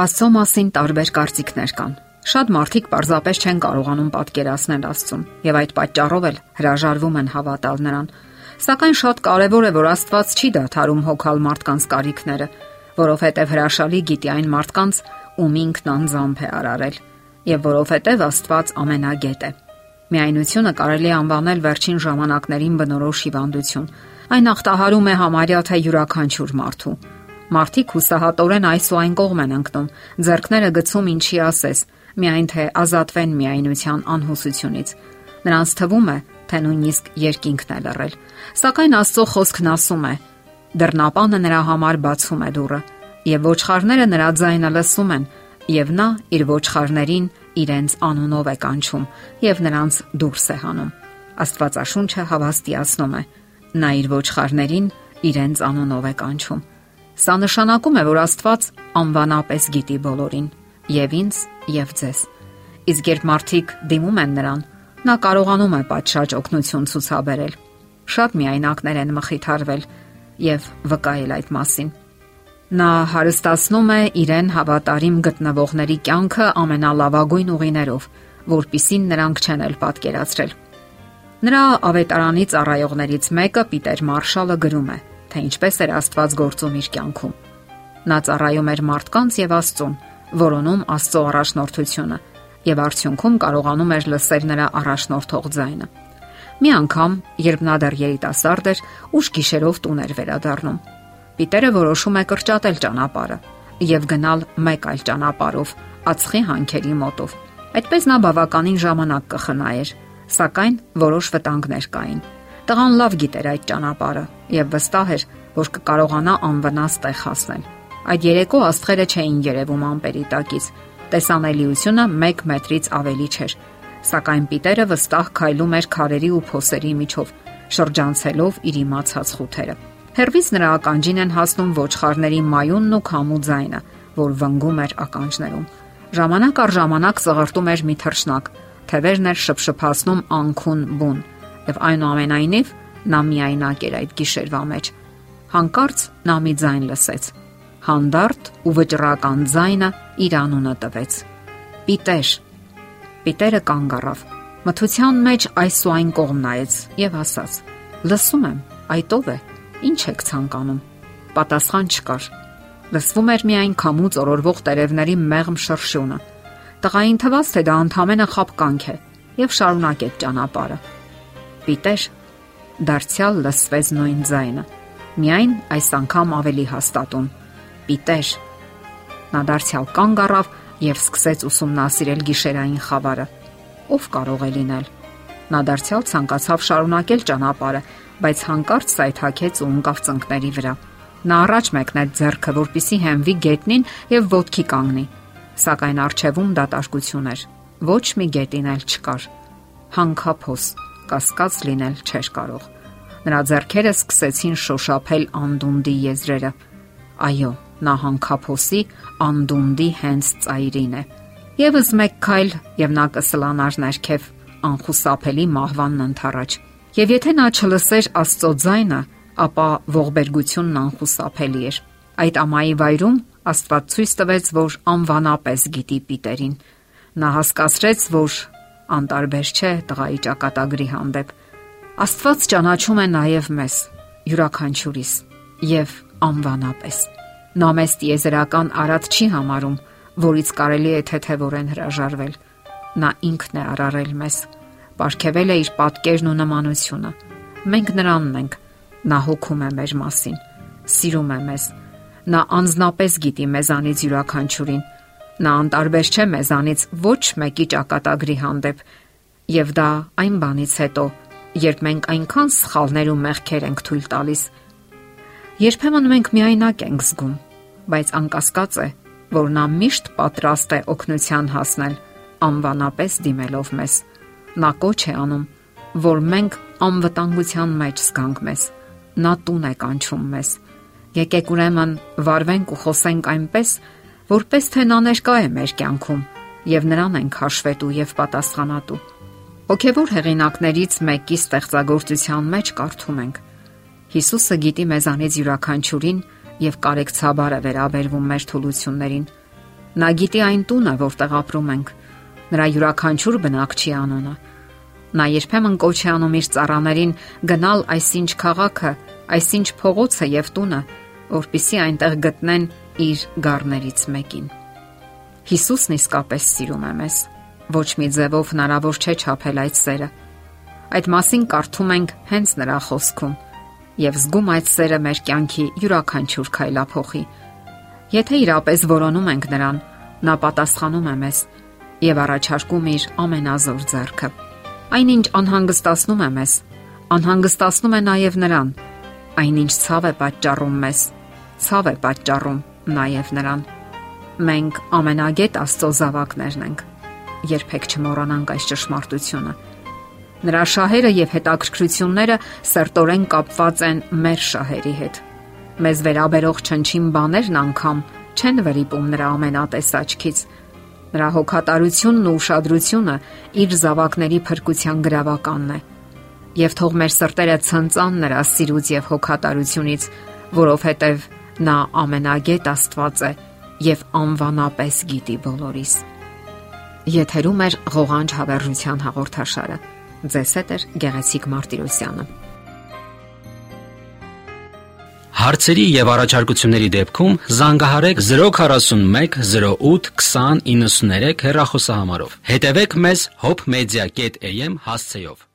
Աստծո մասին տարբեր կարծիքներ կան։ Շատ մարդիկ պարզապես չեն կարողանում պատկերացնել Աստծուն եւ այդ պատճառով էլ հրաժարվում են հավատալ նրան։ Սակայն շատ կարեւոր է, որ Աստված չի դադարում հոգալ մարդկանց կարիքները, որովհետեւ հրաշալի գիտի այն մարդկանց, ում ինքն անձամբ է արարել, եւ որովհետեւ Աստված ամենագետ է։ Միայնությունը կարելի է անվանել վերջին ժամանակներին բնորոշ հիվանդություն։ Այն ախտահարում է համարյա թե յուրաքանչյուր մարդու Մարդիկ հուսահատորեն այս ու այն կողմ են ընկնում, ձերքները գցում ինչի ասես, միայն թե ազատվեն միայնության անհուսությունից։ Նրանց թվում է, թե նույնիսկ երկինքն է լռել։ Սակայն Աստծո խոսքն ասում է. դռնապանը նրա համար բացում է դուռը, եւ ոչխարները նրա ձայնը լսում են, եւ նա իր ոչխարներին իրենց անունով է կանչում եւ նրանց դուրս է հանում։ Աստվածաշունչը հավաստիացնում է. նա իր ոչխարներին իրենց անունով է կանչում։ Սա նշանակում է, որ Աստված անվանապես գիտի բոլորին, եւ ինձ, եւ ձեզ։ Իսկ երբ մարդիկ դիմում են նրան, նա կարողանում է պատշաճ օգնություն ցուցաբերել։ Շատ միայնակներ են մխիթարվել եւ վկայել այդ մասին։ Նա հարստացնում է իրեն հավատարիմ գտնվողների կյանքը ամենալավագույն ուղիներով, որpիսին նրանք չեն էլ պատկերացրել։ Նրա ավետարանի ծառայողներից մեկը Պիտեր Մարշալը գրում է թե ինչպես էր Աստված գործում իր կյանքում։ Նա ծառայում էր մարդկանց եւ Աստծուն, որոնում Աստծո առաջնորդությունը եւ արդյունքում կարողանում էր լսել նրա առաջնորդող ձայնը։ Մի անգամ, երբ նա դեռ երիտասարդ էր, ուշ գիշերով տուն էր վերադառնում։ Պիտերը որոշում է կրճատել ճանապարհը եւ գնալ մեկ այլ ճանապարհով, ածխի հանքերի մոտով։ Այդպես նա բավականին ժամանակ կխնայեր, սակայն որոշ վտանգներ կային։ Տղան լավ գիտեր այդ ճանապարհը եւ վստահ էր, որ կկարողանա անվնաս տեղ հասնել։ Այդ երեկո աստղերը չէին երևում ամպերի տակից։ Տեսանելիությունը 1 մետրից ավելի չէր, սակայն Պիտերը վստահ քայլում էր քարերի ու փոսերի միջով, շրջանցելով իր իմացած խութերը։ Հերվից նրա ականջին են հասնում ոչխարների մայունն ու քամու ձայնը, որ վնգում էր ականջներում։ Ժամանակ առ ժամանակ ծղրտում էր մի թռչնակ, թևերն էր շփշփացնում անքուն բուն եւ այնուամենայնիվ նա միայնակ էր այդ գիշերվա մեջ։ Հանկարծ նա մի ձայն լսեց։ Հանդարտ ու վճռական ձայնը իր անունը տվեց։ Պիտեր։ Պիտերը կանգ առավ։ Մթության մեջ այս ու այն կողմ նայեց եւ ասաց. Լսում եմ, այդ ով է։ Ինչ եք ցանկանում։ Պատասխան չկար։ Լսվում էր միայն քամուց օրորվող տերևների մեղմ շրշյունը։ Տղային թվաց, թե դա ընդհանրապես խապկանք է եւ շարունակեց ճանապարհը պիտեր, դարձյալ լսվեց նույն ձայնը։ Միայն այս անգամ ավելի հաստատուն։ Պիտեր։ Նա դարձյալ կանգ առավ եւ սկսեց ուսումնասիրել գիշերային խավարը։ Ով կարող է լինել։ Նա դարձյալ ցանկացավ շարունակել ճանապարհը, բայց հանկարծ սայթակեց ու ընկավ ծնկների վրա։ Նա առաջ մեկնեց ձեռքը, որպիսի հենվի գետնին եւ ոտքի կանգնի, սակայն արջևում դատարկություն էր։ Ոչ մի գետին էլ չկար։ Հանկափոս կասկած լինել չէր կարող։ Նրա зерքերը սկսեցին շոշափել անդունդի եզրերը։ Այո, նա հանքափոսի անդունդի հենց ծայրին է։ Եվս մեկ քայլ եւ նա կսլանար ներքև անխուսափելի մահվանն ընթառաջ։ Եվ եթե նա չլսեր Աստծո ձայնը, ապա ողբերգությունն անխուսափելի էր։ Այդ ամայի վայրում Աստված ցույց տվեց, որ անվանապես գիտի Պիտերին։ Նա հասկացրեց, որ անտարբեր չէ տղայի ճակատագրի հանդեպ։ Աստված ճանաչում է նաև մեզ, յուրաքանչյուրիս եւ անվանապես։ Նա մեզ տիեզերական արած չի համարում, որից կարելի է թեթևորեն հրաժարվել։ Նա ինքն է արարել մեզ, ապարգևել է իր պատկերն ու նմանությունը։ Մենք նրանն ենք։ Նա հոգում է մեր մասին, սիրում է մեզ։ Նա անznապես գիտի մեզանից յուրաքանչյուրին Նա անտարբեր չէ մեզանից ոչ մեկի ճակատագրի հանդեպ, եւ դա այն բանից հետո, երբ մենք այնքան սխալներ ու մեղքեր ենք թույլ տալիս։ Երբեմն մենք միայնակ ենք զգում, բայց անկասկած է, որ նա միշտ պատրաստ է օգնության հասնել, անվանապես դիմելով մեզ։ Նա կոչ է անում, որ մենք անվտանգության մեջ զգանք մեզ։ Նա տուն է կանչում մեզ։ Եկեք ուրեմն վարվենք ու խոսենք այնպես, որպես թե նա ներկա է մեր կյանքում եւ նրան ենք հաշվետու եւ պատասխանատու։ Հոգևոր հեղինակներից մեկի ստեղծագործության մեջ կարդում ենք. Հիսուսը գիտի մեզանից յուրաքանչյուրին եւ կարեկցաբար է վերաբերվում մեր թուլություններին։ Նա գիտի այն տունը, որտեղ ապրում ենք։ Նրա յուրաքանչյուր բնակչի անունը։ Նա երբեմն կոչ է անում իր ծառաներին գնալ այսինչ քաղաքը, այսինչ փողոցը եւ տունը, որpիսի այնտեղ գտնեն իր գառներից մեկին։ Հիսուսն իսկապես սիրում է մեզ։ Ոչ մի ձևով հնարավոր չէ չափել այդ սերը։ Այդ մասին կարդում ենք հենց նրա խոսքում եւ զգում այդ սերը մեր կյանքի յուրաքանչյուր քայլափոխի։ Եթե իրապես որոնում ենք նրան, նա պատասխանում է մեզ եւ առաջարկում իր ամենազոր ձեռքը։ Այնինչ անհանգստացնում է մեզ, անհանգստացնում է նաեւ նրան։ Այնինչ ցավ է պատճառում մեզ, ցավ է պատճառում նաեւ նրան։ Մենք ամենագետ Աստծո զավակներն ենք։ Երբեք չմոռանանք այս ճշմարտությունը։ Նրա շահերը եւ հետաքրքրությունները սերտորեն կապված են մեր շահերի հետ։ Մեզ վերաբերող չնչին բաներն անգամ չեն վրիպում նրա ամենատեսաճքից։ Նրա հոգատարությունն ու ուշադրությունը իր զավակների փրկության գրավականն է։ Եվ թող մեր սրտերը ցնծան նրա սիրուց եւ հոգատարությունից, որովհետեւ նա ամենագետ Աստված է եւ անվանապես գիտի բոլորիս։ Եթերում է ղողանջ հավերժության հաղորդաշարը։ Ձեզ հետ է Գեղեցիկ Մարտիրոսյանը։ Հարցերի եւ առաջարկությունների դեպքում զանգահարեք 041 08 2093 հեռախոսահամարով։ Հետևեք մեզ hopmedia.am հասցեով։